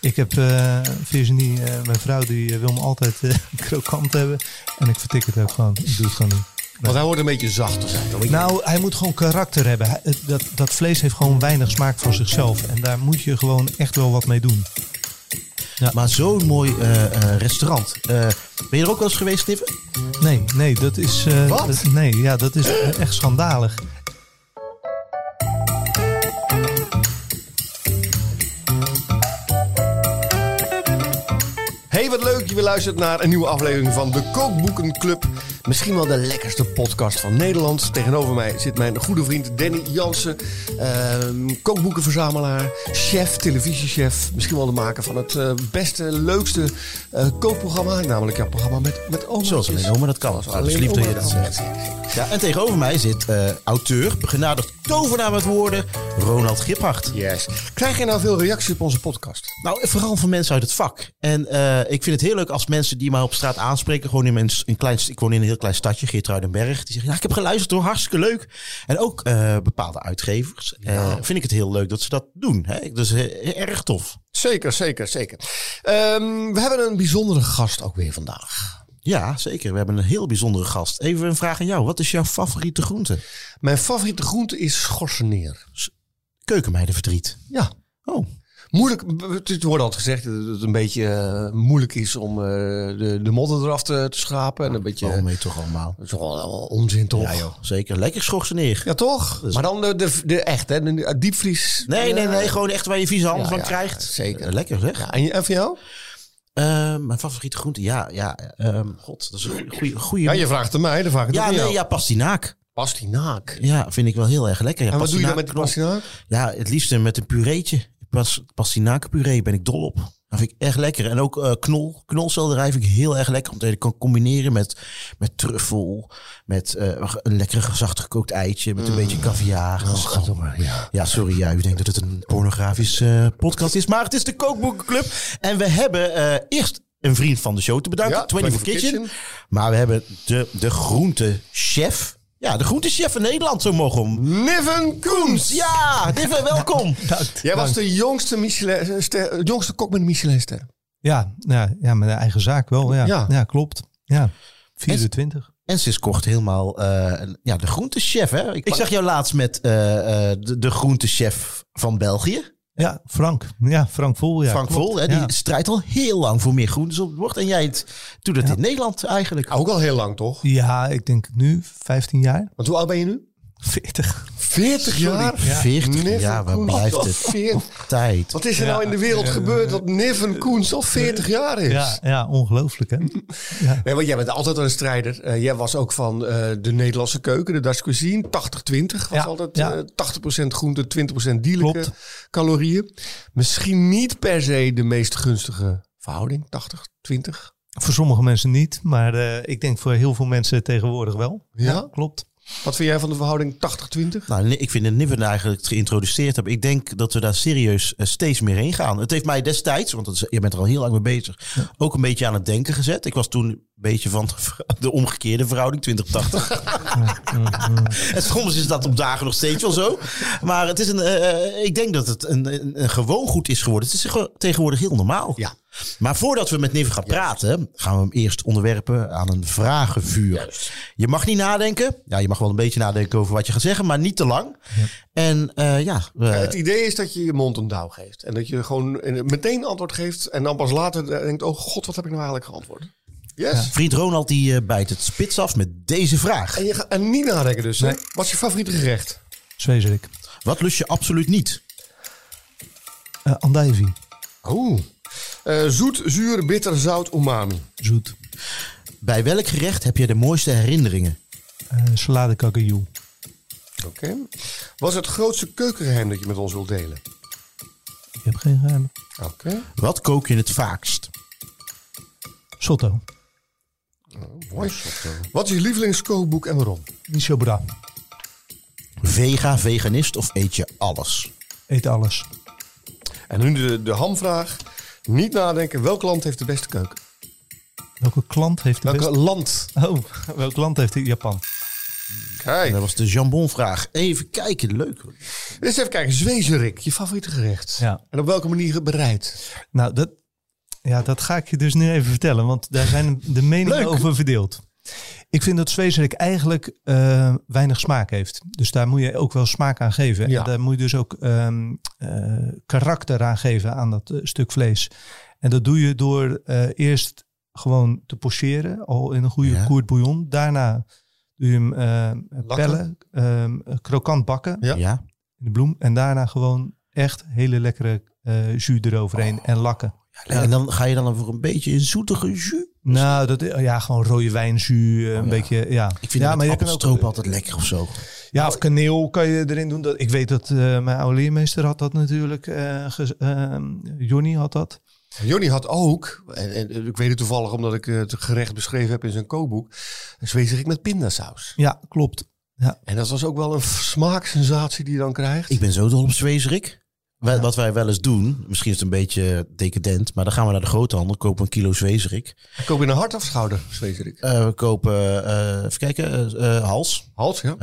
Ik heb uh, Virginie, uh, mijn vrouw, die uh, wil me altijd krokant hebben. En ik vertik het ook gewoon. Ik doe het gewoon niet. Want hij wordt een beetje zachter zijn. Beetje... Nou, hij moet gewoon karakter hebben. Hij, dat, dat vlees heeft gewoon weinig smaak van zichzelf. En daar moet je gewoon echt wel wat mee doen. Ja. Maar zo'n mooi restaurant. ben je er ook wel eens geweest, Steven? Nee, nee, dat is. Wat? Dat, nee, ja, dat is echt schandalig. Hey, wat leuk je weer luistert naar een nieuwe aflevering van de Kookboekenclub. Misschien wel de lekkerste podcast van Nederland. Tegenover mij zit mijn goede vriend Danny Jansen. Uh, kookboekenverzamelaar, chef, televisiechef. Misschien wel de maker van het uh, beste, leukste uh, kookprogramma. Namelijk jouw programma met, met oma's. Zoals alleen oma, dat kan. Oh, dat is lief dat je dat zegt. Ja, en tegenover mij zit uh, auteur, begenadigd tovenaar met woorden, Ronald Giphart. Yes. Krijg je nou veel reacties op onze podcast? Nou, vooral van mensen uit het vak. En uh, ik vind het heel leuk als mensen die mij op straat aanspreken, gewoon in een, klein, ik woon in heel klein stadje, Geertruidenberg, die zeggen, ja, ik heb geluisterd hoor, hartstikke leuk. En ook uh, bepaalde uitgevers. Ja. vind ik het heel leuk dat ze dat doen. Hè? Dus erg tof. Zeker, zeker, zeker. Um, we hebben een bijzondere gast ook weer vandaag. Ja, zeker. We hebben een heel bijzondere gast. Even een vraag aan jou. Wat is jouw favoriete groente? Mijn favoriete groente is schorseneer. Keukenmeidenverdriet. Ja. Oh. Moeilijk, het wordt altijd gezegd dat het een beetje uh, moeilijk is om uh, de, de modder eraf te, te schrapen. En een beetje. Oh, mee toch allemaal. Dat is toch onzin, toch? Ja, joh. Zeker. Lekker schorseneer. Ja, toch? Dus maar dan de, de, de echt, hè? De diepvries. Nee, nee, nee. Gewoon echt waar je vieze handen ja, van ja, krijgt. Zeker. Uh, lekker, zeg. Ja, en, en voor jou? Uh, mijn favoriete groente, ja, ja. Um, God, dat is een goede. goede... Ja, je vraagt het mij, dan vraag ik het Ja, aan nee, jou. ja, pastinaak. Pastinaak. Ja, vind ik wel heel erg lekker. Ja, en wat doe je dan met de pastinaak? Ja, het liefst met een pureetje. Pas, pastinakenpuree ben ik dol op. Dat vind ik echt lekker. En ook uh, knol, knolselderij vind ik heel erg lekker. Omdat je kan combineren met, met truffel. Met uh, een lekker zacht gekookt eitje. Met een mm. beetje caviar. Oh, oh, ja. ja, sorry. Ja, u denkt dat het een pornografisch uh, podcast is. Maar het is de Kookboekenclub. En we hebben eerst een vriend van de show te bedanken. Ja, 24 Kitchen. Kitchen. Maar we hebben de, de groentechef. Ja, de groentechef van Nederland, zo mogen we hem. Niven Koens! Ja, Niven, welkom. Dank, Jij was de jongste, Michelin, ster, jongste kok met een Michelinster. Ja, ja, ja, met een eigen zaak wel. Ja, ja. ja klopt. Ja, 24. En, en sinds kort helemaal uh, ja, de groentechef. Hè? Ik, ik zag jou laatst met uh, uh, de, de groentechef van België. Ja, Frank. Ja, Frank Vol. Ja, Frank Vol, hè, die ja. strijdt al heel lang voor meer groentes op het bord. En jij het, doet het ja. in Nederland eigenlijk. Ook al heel lang, toch? Ja, ik denk nu 15 jaar. Want hoe oud ben je nu? 40. 40 jaar? Ja. 40 jaar, waar blijft het? 40. Tijd. Wat is er nou in de wereld gebeurd dat Niven Koens al 40 jaar is? Ja, ja ongelooflijk hè? ja. Nee, want jij bent altijd een strijder. Uh, jij was ook van uh, de Nederlandse keuken, de Dutch cuisine. 80-20 was ja, altijd ja. uh, 80% groente, 20% dierlijke Klopt. calorieën. Misschien niet per se de meest gunstige verhouding, 80-20. Voor sommige mensen niet, maar uh, ik denk voor heel veel mensen tegenwoordig wel. Ja, klopt. Wat vind jij van de verhouding 80-20? Nou, ik vind het Niven eigenlijk geïntroduceerd hebben. Ik denk dat we daar serieus uh, steeds meer heen gaan. Het heeft mij destijds, want is, je bent er al heel lang mee bezig, ja. ook een beetje aan het denken gezet. Ik was toen een beetje van de omgekeerde verhouding, 20-80. en soms is dat op dagen nog steeds wel zo. Maar het is een, uh, ik denk dat het een, een, een gewoon goed is geworden. Het is tegenwoordig heel normaal. Ja. Maar voordat we met Niven gaan praten, gaan we hem eerst onderwerpen aan een vragenvuur. Juist. Je mag niet nadenken. Ja, je mag wel een beetje nadenken over wat je gaat zeggen, maar niet te lang. Ja. En uh, ja, ja, Het idee is dat je je mond een douw geeft. En dat je gewoon meteen antwoord geeft. En dan pas later denkt, oh god, wat heb ik nou eigenlijk geantwoord? Yes. Ja. Vriend Ronald die uh, bijt het spits af met deze vraag. En, je gaat, en niet nadenken dus. Nee. Wat is je favoriete gerecht? Zwezerik. Wat lust je absoluut niet? Uh, andijvie. Oeh. Uh, zoet, zuur, bitter, zout, umami. Zoet. Bij welk gerecht heb je de mooiste herinneringen? Uh, salade kakajou. Oké. Okay. Wat is het grootste keukengeheim dat je met ons wilt delen? Ik heb geen geheim. Oké. Okay. Wat kook je het vaakst? Sotto. Oh, mooi. Sotto. Wat is je lievelingskookboek en waarom? Michel Bra. Vega, veganist of eet je alles? Eet alles. En nu de, de hamvraag. Niet nadenken, welk land heeft de beste keuken? Welke klant heeft de Welke beste... land? Oh, welk land heeft Japan? Kijk. Dat was de jambonvraag. Even kijken, leuk. Dus even kijken, zwezerik, je favoriete gerecht. Ja. En op welke manier bereid? Nou, dat, ja, dat ga ik je dus nu even vertellen, want daar zijn de meningen Leuk. over verdeeld. Ik vind dat zwezerik eigenlijk eh, weinig smaak heeft. Dus daar moet je ook wel smaak aan geven. Ja. En daar moet je dus ook ehm, eh, karakter aan geven aan dat eh, stuk vlees. En dat doe je door eh, eerst gewoon te pocheren, al in een goede Ja. koert bouillon. Daarna doe je hem eh, pellen, ehm, krokant bakken Ja. Ja. in de bloem. En daarna gewoon echt hele lekkere eh jus eroverheen en lakken. En dan ga je dan voor een beetje een zoetige jus. Nou, dat, ja, gewoon rode wijnjus, eh, een ja. beetje, ja. Ik vind ja, ja, maar je kan ook, altijd lekker of zo. ja, of kaneel kan je erin doen. Dat, ik weet dat eh, mijn oude leermeester had dat natuurlijk. eh ehm, Johnny had dat. Jonny had ook, en, en ik weet het toevallig omdat ik eh, het gerecht beschreven heb in zijn kookboek, een zwezerik met pindasaus. Ja, klopt. En dat was ook wel een smaaksensatie die je dan krijgt. Ik ben zo dol op zwezerik. Wij- Wat wij wel eens doen, misschien is het een beetje decadent, maar dan gaan we naar de groothandel, kopen een kilo zwezerik. Koop je een hart of schouder, zwezerik? Eh, we kopen, eh, even kijken, eh, eh, hals. Hals, ja.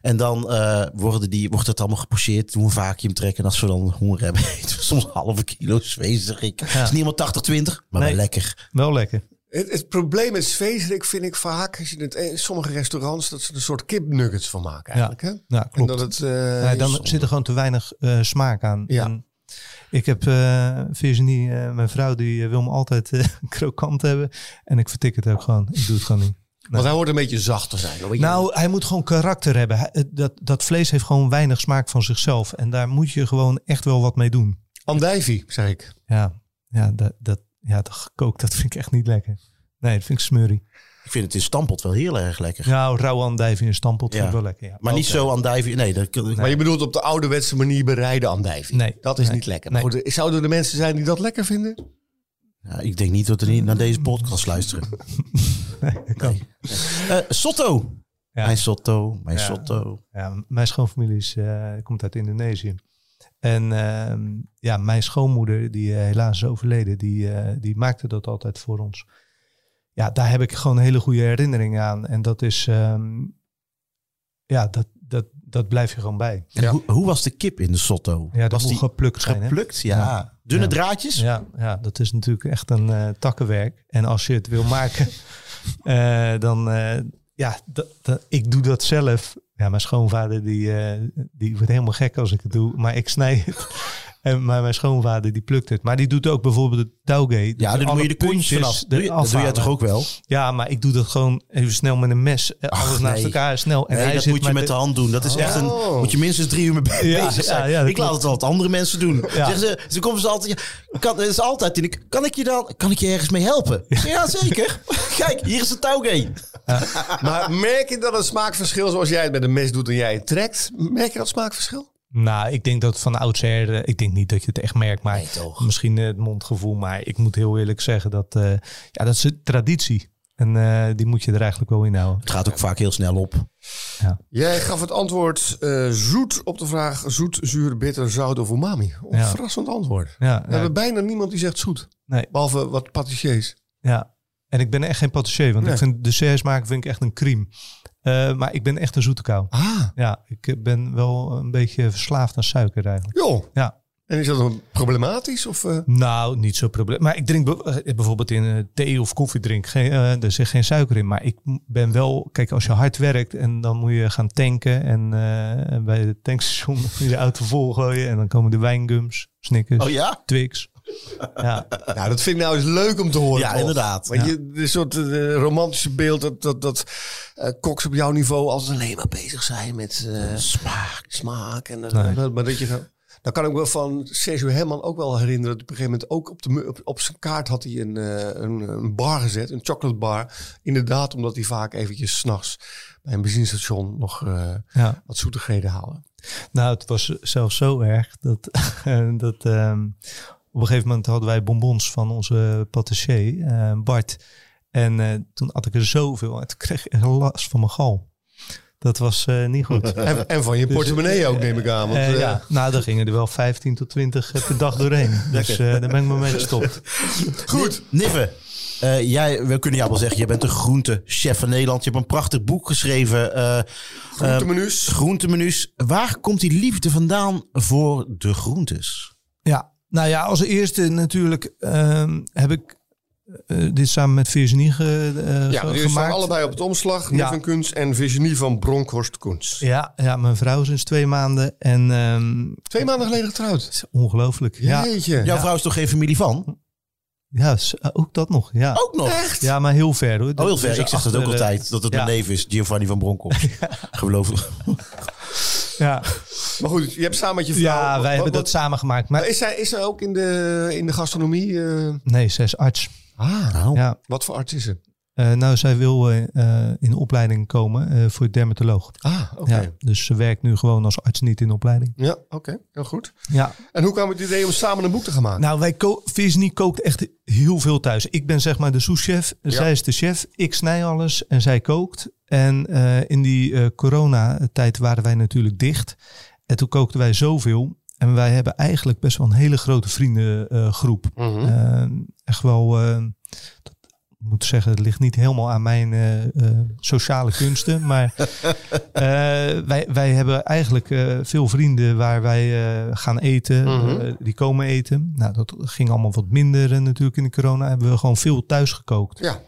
En dan eh, worden die, wordt het allemaal gepocheerd, doen we een vacuüm trekken. En als we dan honger hebben, eten we soms een halve kilo zwezerik. Het is niet helemaal 80-20, maar Nee. wel lekker. Wel lekker. Het, het probleem met zwezerik vind ik vaak, als je het, in sommige restaurants, dat ze er een soort kipnuggets van maken eigenlijk. Hè? Ja, En klopt. dat het, eh, dan zit er gewoon te weinig eh, smaak aan. Ja. En ik heb eh Virginie, eh, mijn vrouw, die eh, wil me altijd eh, krokant hebben. En ik vertik het ook gewoon. Ik doe het gewoon niet. Want hij hoort een beetje zachter zijn. Nou, hij moet gewoon karakter hebben. Hij- dat, dat vlees heeft gewoon weinig smaak van zichzelf. En daar moet je gewoon echt wel wat mee doen. andijvie, zeg ik. Ja, ja, dat, dat, ja dat gekookt, dat vind ik echt niet lekker. Nee, dat vind ik smurrie. Ik vind het in stampot wel heel erg lekker. Nou, rauwe andijvie in stampot vind Ja. ik wel lekker. Ja. Maar niet zo andijvie. Nee, dat, Maar je bedoelt op de ouderwetse manier bereiden andijvie. Nee. Dat is Nee. niet lekker. Nee. Goed, zouden er mensen zijn die dat lekker vinden? ja, ik denk niet dat er niet naar deze podcast luisteren. Dat kan. Eh, Sotto. Ja. Mijn Sotto, mijn Ja. Sotto. Ja, mijn schoonfamilie is, eh, komt uit Indonesië. En ehm, ja, mijn schoonmoeder, die eh, helaas is overleden, die, eh, die maakte dat altijd voor ons. Ja, daar heb ik gewoon hele goede herinneringen aan. En dat is, ehm, ja, dat, dat, dat blijf je gewoon bij. En hoe, hoe was de kip in de Sotto? Ja, dat was moet die geplukt zijn. hè? geplukt? Ja. Ja. Dunne Ja. draadjes? Ja, ja, dat is natuurlijk echt een eh, takkenwerk. En als je het wil maken, eh, dan eh, ja, ik doe dat zelf. Ja, mijn schoonvader die, eh, die wordt helemaal gek als ik het doe, maar ik snij het. En, maar mijn schoonvader die plukt het. Maar die doet ook bijvoorbeeld de taugé. Ja, dan moet je de kontjes vanaf. Doe je, dat doe jij toch ook wel? Ja, maar ik doe dat gewoon even snel met een mes. Eh, Alles naast nee. elkaar snel. En nee, hij dat zit moet je met de hand doen. Dat is echt een... Oh. Moet je minstens drie uur mee bezig zijn. ja, ik laat het altijd andere mensen doen. Ja. Zeggen ze, ze komen ze altijd... Kan, het is altijd... en ik, Kan ik je dan... Kan ik je ergens mee helpen? Ja, zeker. Kijk, hier is de touwgay. Maar merk je dat het smaakverschil, zoals jij het met een mes doet en jij het trekt, merk je dat smaakverschil? Nou, ik denk dat van oudsher, eh, ik denk niet dat je het echt merkt, maar Nee, toch? misschien eh, het mondgevoel. Maar ik moet heel eerlijk zeggen dat, eh, ja, dat is een traditie. En eh, die moet je er eigenlijk wel in houden. Het gaat ook vaak heel snel op. Jij gaf het antwoord eh, zoet op de vraag zoet, zuur, bitter, zout of umami. Een Ja. verrassend antwoord. Ja, We ja, hebben bijna niemand die zegt zoet. nee, Behalve wat patissiers. ja. En ik ben echt geen patissier, want Nee. ik vind desserts maken vind ik echt een crime. Eh, maar ik ben echt een zoete kou. Ah, Ja, ik ben wel een beetje verslaafd aan suiker eigenlijk. joh. Ja. En is dat dan problematisch? Of, eh? Nou, niet zo probleem. Maar ik drink eh, bijvoorbeeld in thee of koffie drink. Geen, er zit geen suiker in. Maar ik ben wel... Kijk, als je hard werkt en dan moet je gaan tanken. En bij het tankstation moet je de auto volgooien. En dan komen de wijngums, Snickers, Oh ja? Twix. Ja, Nou, dat vind ik nou eens leuk om te horen. Ja, inderdaad. Want je, dit soort eh, romantische beeld dat, dat, dat eh, koks op jouw niveau altijd alleen maar bezig zijn met eh, Smaak. smaak. En, Nee. dat- maar dat je dan, dan kan ik me van Sergio Herman ook wel herinneren dat op een gegeven moment ook op, de, op, op zijn kaart had hij een, een, een bar gezet, een chocolate bar. Inderdaad, omdat hij vaak eventjes s'nachts bij een benzinestation nog ja. wat zoetigheden haalde. Nou, het was zelfs zo erg dat, dat ehm, op een gegeven moment hadden wij bonbons van onze patissier, eh, Bart. En eh, toen had ik er zoveel en toen kreeg ik last van mijn gal. Dat was eh, niet goed. En, en van je portemonnee ook, neem ik aan. Want, ja, nou, daar gingen er wel 15 tot 20 per dag doorheen. Dus eh, daar ben ik me mee gestopt. Goed. Nive. Eh, jij, we kunnen jou wel zeggen, je bent een groentechef van Nederland. Je hebt een prachtig boek geschreven. eh Groentemenu's. groentemenu's. Waar komt die liefde vandaan voor de groentes? Ja, nou ja, als eerste natuurlijk ehm, heb ik eh, dit samen met Virginie ge, eh, ja, ge- gemaakt. allebei op het omslag. Ja. Neven Kunst en Virginie van Bronkhorst Koens. Ja, ja, mijn vrouw sinds twee maanden. En ehm, Twee maanden geleden getrouwd. ongelooflijk. Ja. Jouw vrouw is toch geen familie van? ja, ook dat nog. Ja. Ook nog? Echt? Ja, maar heel ver hoor. Oh, heel ver. Dus Ik zeg dat ook altijd. Dat het ja. mijn neef is, Giovanni van Bronckhorst. Geloof Ja, Maar goed, je hebt samen met je vrouw... ja wij wat- hebben dat wat- samen gemaakt. Maar Is zij, is zij ook in de, in de gastronomie? eh? nee, zij is arts. Ah, Nou, Ja. wat voor arts is ze? Eh, nou, zij wil eh, eh, in opleiding komen eh, voor dermatoloog. Ah, oké. Ja, dus ze werkt nu gewoon als arts niet in opleiding. Ja, oké. Heel goed. Ja. En hoe kwam het idee om samen een boek te gaan maken? Nou, wij ko kookt echt heel veel thuis. Ik ben zeg maar de souschef. Zij is de chef. Ik snij alles en zij kookt. En in die coronatijd waren wij natuurlijk dicht. En toen kookten wij zoveel. En wij hebben eigenlijk best wel een hele grote vriendengroep. Mhm. Eh, echt wel, eh, ik moet zeggen, het ligt niet helemaal aan mijn eh, eh, sociale kunsten. Maar eh, wij, wij hebben eigenlijk veel vrienden waar wij gaan eten. Mhm. die komen eten. Nou, dat ging allemaal wat minder natuurlijk in de corona. Hebben we gewoon veel thuis gekookt. Ja.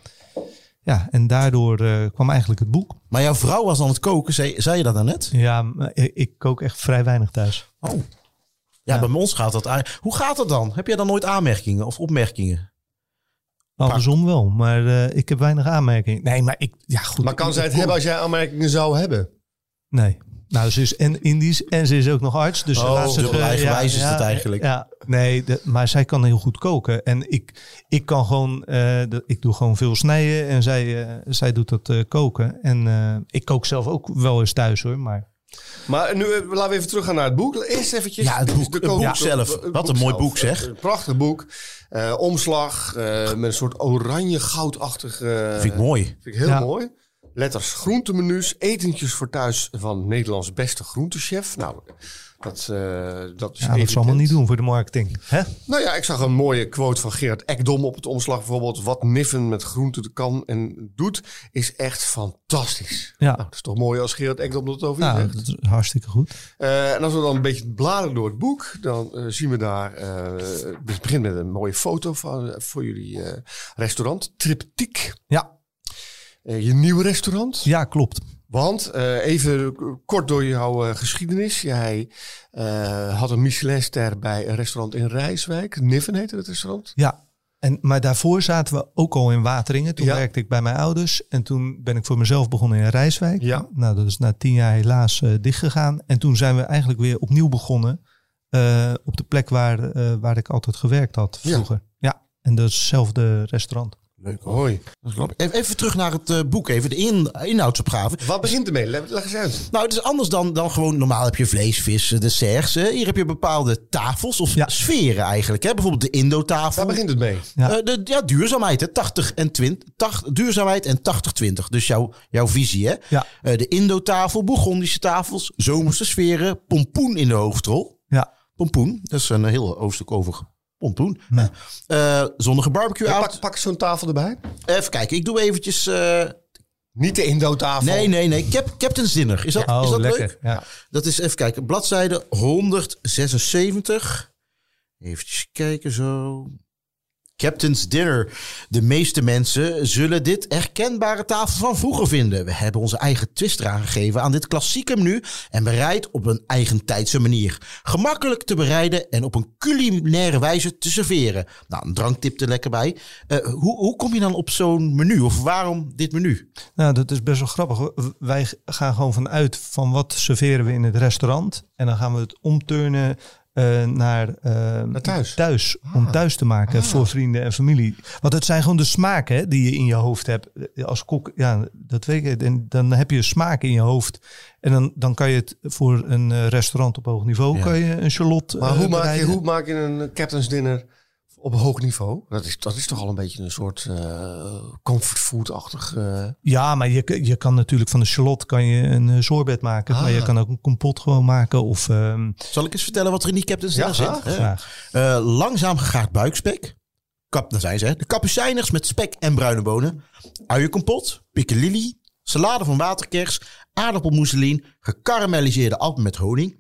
Ja, en daardoor kwam eigenlijk het boek. Maar jouw vrouw was aan het koken, zei, zei je dat daarnet? Ja, ik, ik kook echt vrij weinig thuis. Oh. Ja, Ja. bij ons gaat dat aan. Hoe gaat het dan? Heb jij dan nooit aanmerkingen of opmerkingen? Andersom wel, maar eh, ik heb weinig aanmerkingen. Nee, maar ik, ja goed. Maar kan zij het hebben als jij aanmerkingen zou hebben? Nee. Nou, ze is en Indisch en ze is ook nog arts. Dus Oh, laat dubbel eh, eigenwijs is het eigenlijk. Ja, nee, de- maar zij kan heel goed koken. En ik, ik kan gewoon, eh, de- ik doe gewoon veel snijden en zij, zij doet dat koken. En ik kook zelf ook wel eens thuis hoor, maar Maar nu eh, laten we even teruggaan naar het boek. Eerst eventjes. Ja, het boek- de het boek kook- zelf. het Wat een mooi zelf. boek, zeg. Een prachtig boek. Eh, omslag eh, met een soort oranje-goudachtig... eh, Vind ik mooi. Vind ik heel Ja. mooi. Letters groentemenu's, etentjes voor thuis van Nederlands beste groentechef. Nou, dat, eh dat is ja, dat evident. zal allemaal niet doen voor de marketing. Hè? Nou ja, ik zag een mooie quote van Gerard Ekdom op het omslag bijvoorbeeld. Wat Niffen met groenten kan en doet, is echt fantastisch. Ja. Nou, dat is toch mooi als Gerard Ekdom dat over zegt. dat is hartstikke goed. Eh, en als we dan een beetje bladeren door het boek, dan eh, zien we daar. het begint met een mooie foto van, voor jullie restaurant, Triptiek. Ja, je nieuwe restaurant. ja klopt. Want eh, even kort door jouw eh, geschiedenis. Jij eh, had een Michelinster bij een restaurant in Rijswijk. Niffen heette het restaurant. Ja, en, maar daarvoor zaten we ook al in Wateringen. Toen Ja. werkte ik bij mijn ouders. En toen ben ik voor mezelf begonnen in Rijswijk. Ja. Nou, dat is na tien jaar helaas dichtgegaan. En toen zijn we eigenlijk weer opnieuw begonnen. op de plek waar, waar ik altijd gewerkt had Ja. vroeger. Ja, en dat is hetzelfde restaurant. Leuk hoor. Hoi. Even, even terug naar het eh, boek, even de in, inhoudsopgave. Wat begint ermee? Leg, leg eens uit. Nou, het is anders dan, dan gewoon normaal heb je vlees, vis, eh, desserts. hè. Hier heb je bepaalde tafels of Ja. sferen eigenlijk. Hè? Bijvoorbeeld de Indo-tafel. Waar begint het mee? Ja. Eh, de, ja, duurzaamheid, hè? 80 en 20. 80, duurzaamheid en 80-20. Dus jouw, jouw visie, hè? Ja. Eh, de Indo-tafel, Bourgondische tafels, zomerse sferen, pompoen in de hoofdrol. Ja, Pompoen, dat is een heel hoofdstuk over pompoen. Ja. Eh, zonnige barbecue Ja, pak, pak zo'n tafel erbij. Even kijken, ik doe eventjes... eh, Niet de Indo-tafel. nee, nee, nee. Cap, Captain's Dinner. Is dat, oh, is dat lekker. leuk? Ja. Dat is, even kijken, bladzijde 176. Even kijken zo. Captain's Dinner. De meeste mensen zullen dit herkenbare tafel van vroeger vinden. We hebben onze eigen twist eraan gegeven aan dit klassieke menu en bereid op een eigentijdse manier. Gemakkelijk te bereiden en op een culinaire wijze te serveren. Nou, een dranktip er lekker bij. Eh, hoe, hoe kom je dan op zo'n menu? Of waarom dit menu? Nou, dat is best wel grappig. Wij gaan gewoon vanuit van wat serveren we in het restaurant. En dan gaan we het omturnen eh, naar, eh, Naar thuis. thuis. Om thuis te maken voor vrienden en familie. Want het zijn gewoon de smaken die je in je hoofd hebt. Als kok, ja, dat weet ik. En dan heb je smaak in je hoofd. En dan, dan kan je het voor een eh, restaurant op hoog niveau... Ja. kan je een charlotte Maar hoe maak, je, hoe maak je een captain's dinner op een hoog niveau? Dat is, dat is toch al een beetje een soort eh comfortfood-achtig... eh, Ja, maar je, je kan natuurlijk van de charlotte kan je een eh, sorbet maken. Ah. Maar je kan ook een kompot gewoon maken. Of ehm, Zal ik eens vertellen wat er in die Captain's Ja, graag. zit? Graag. Eh, langzaam gegaard buikspek. kap, daar zijn ze, hè. de kapucijners met spek en bruine bonen, uienkompot, piccalilli, salade van waterkers, aardappelmousseline, gekarameliseerde appel met honing,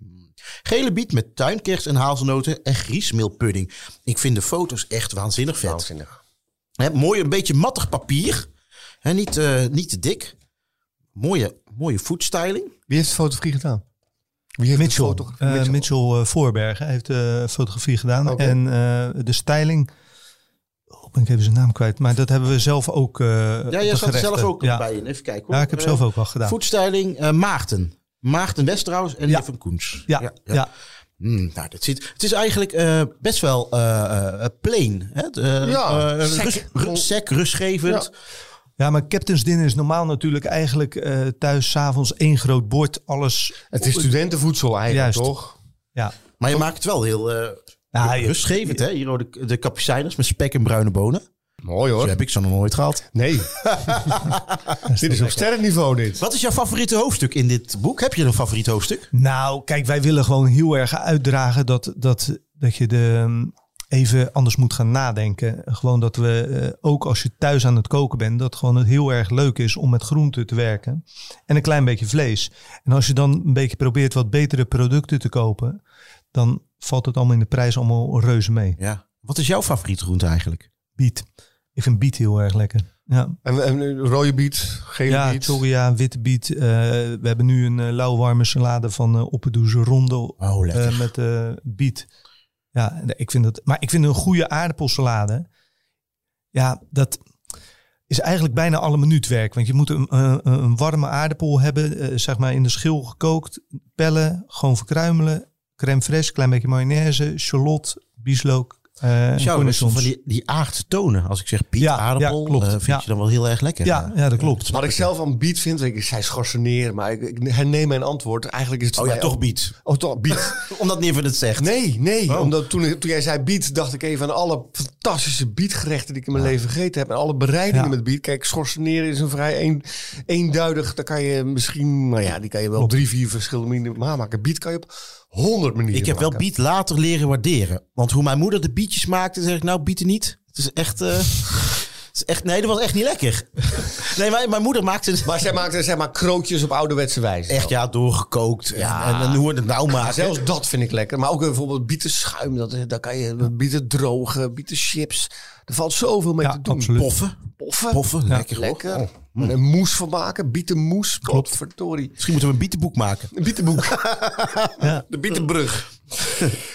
gele biet met tuinkers en hazelnoten en griesmeelpudding. Ik vind de foto's echt waanzinnig vet. Waanzinnig. Hè, mooi, een beetje mattig papier, hè, niet, eh, niet te dik. Mooie, mooie foodstyling. Wie heeft de fotografie gedaan? Wie heeft Mitchell, de foto- eh, Mitchell. eh, Voorbergen heeft de fotografie gedaan. En eh, de styling, oh, ben ik even zijn naam kwijt. Maar dat hebben we zelf ook. eh Ja, jij zat er zelf ook ja. bij in. Even kijken hoor. Ja, ik heb Eh, zelf ook wel gedaan. Foodstyling eh, Maarten. Maarten Westerhuis en Ja. Lieven Koens. Ja, ja. Hmm, nou, dat zit, het is eigenlijk eh, best wel eh, eh, plain. Hè? Eh, Ja, eh, sec. sec, rustgevend. Ja, maar Captain's Dinner is normaal natuurlijk eigenlijk eh, thuis s'avonds één groot bord. Alles. Het is studentenvoedsel eigenlijk, Juist. toch? Ja. Maar je maakt het wel heel eh, Ja, je- rustgevend. Hè? Hier de, de kapucijners met spek en bruine bonen. Mooi Zo hoor. heb ik ze nog nooit gehad. Nee. dit is op sterrenniveau dit. Wat is jouw favoriete hoofdstuk in dit boek? Heb je een favoriet hoofdstuk? Nou, kijk, wij willen gewoon heel erg uitdragen dat, dat, dat je de, mm, even anders moet gaan nadenken. Gewoon dat we, eh, ook als je thuis aan het koken bent, dat gewoon het heel erg leuk is om met groenten te werken. En een klein beetje vlees. En als je dan een beetje probeert wat betere producten te kopen, dan valt het allemaal in de prijs allemaal reuze mee. Ja. Wat is jouw favoriete groente eigenlijk? Biet. Ik vind biet heel erg lekker. Ja. En, en rode biet, gele Ja, biet. Toria, witte biet. Eh, we hebben nu een uh, lauwwarme salade van uh, Oppedoeze Ronde Oh, lekker. uh, met uh, biet. Ja, ik vind dat. Maar ik vind een goede aardappelsalade. Ja, dat is eigenlijk bijna alle minuutwerk. Want je moet een, een, een warme aardappel hebben, uh, zeg maar in de schil gekookt, pellen, gewoon verkruimelen, crème fraîche, klein beetje mayonaise, shallot, bieslook. Uh, van die, die aardse tonen. Als ik zeg biet, ja, aardappel, ja, klopt. Uh, vind ja. je dan wel heel erg lekker. Ja, ja dat klopt. Wat ik zelf aan biet vind, ik zei schorseneren, maar ik, ik herneem mijn antwoord. Eigenlijk is het Oh ja, toch biet. Oh, toch biet. Omdat Niven het zegt. Nee, nee. Oh. Omdat toen, toen jij zei biet, dacht ik even aan alle fantastische bietgerechten die ik in mijn leven gegeten heb. En alle bereidingen Ja. met biet. Kijk, schorseneren is een vrij een, eenduidig. Daar kan je misschien, nou ja, die kan je wel drie, vier verschillende manieren maken. Biet kan je op honderd manieren Ik heb wel biet later leren waarderen. Want hoe mijn moeder de bietjes maakte, zeg ik nou bieten niet. Het is echt... eh, het is echt nee, dat was echt niet lekker. Nee, mijn, mijn moeder maakte het Maar zij maakte zeg maar krootjes op ouderwetse wijze. echt ja, doorgekookt. Ja. En, en, en hoe we het nou Maar maken. zelfs dat vind ik lekker. Maar ook bijvoorbeeld bieten schuim. Dat, daar kan je bieten drogen, bieten chips. Er valt zoveel mee Ja, te doen. absoluut. Poffen. Poffen. Poffen, lekker. Lekker. Oh. En een moes van maken. Bietenmoes. Klopt. Verdorie. Misschien moeten we een bietenboek maken. Een bietenboek. Ja. De bietenbrug.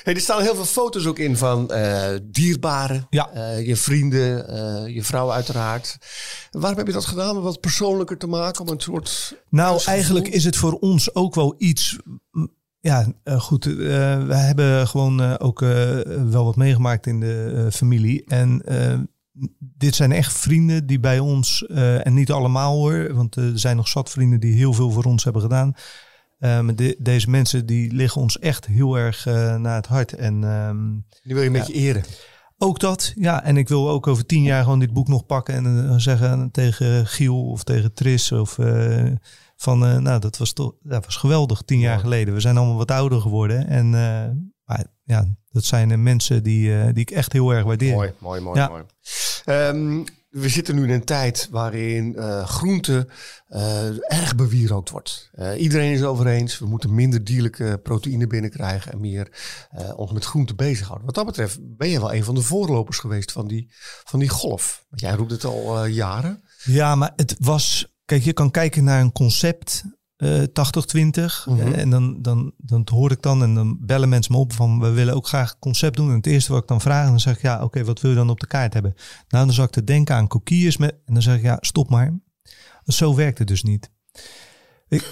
hey, er staan heel veel foto's ook in van eh, dierbaren. Ja. Eh, je vrienden, eh, je vrouw uiteraard. Waarom heb je dat gedaan? Om wat persoonlijker te maken? Om een soort... Nou, eigenlijk is het voor ons ook wel iets. mm, Ja, goed. we hebben gewoon ook wel wat meegemaakt in de familie. En dit zijn echt vrienden die bij ons, eh, en niet allemaal hoor, want er zijn nog zat vrienden die heel veel voor ons hebben gedaan. Eh, de- deze mensen die liggen ons echt heel erg eh, naar het hart. En ehm, Die wil je een beetje eren. ook dat, ja. En ik wil ook over tien jaar gewoon dit boek nog pakken en eh, zeggen tegen Giel of tegen Tris of van, nou, dat was toch, dat was geweldig tien jaar geleden. We zijn allemaal wat ouder geworden en, maar ja, dat zijn mensen die, eh, die ik echt heel erg waardeer. Mooi, mooi, mooi. Ja. mooi. Ehm, we zitten nu in een tijd waarin eh, groente eh, erg bewierookt wordt. Iedereen is het over eens. We moeten minder dierlijke proteïne binnenkrijgen en meer ons met groente bezighouden. Wat dat betreft ben je wel een van de voorlopers geweest van die, van die golf. Want jij roept het al jaren. Ja, maar het was. Kijk, je kan kijken naar een concept. Eh 80-20. Mhm. eh, En dan, dan, dan hoor ik dan en dan bellen mensen me op van we willen ook graag concept doen. En het eerste wat ik dan vraag, dan zeg ik ja, oké, wat wil je dan op de kaart hebben? Nou, dan zou ik te denken aan coquilles met. En dan zeg ik ja, stop maar. Zo werkt het dus niet.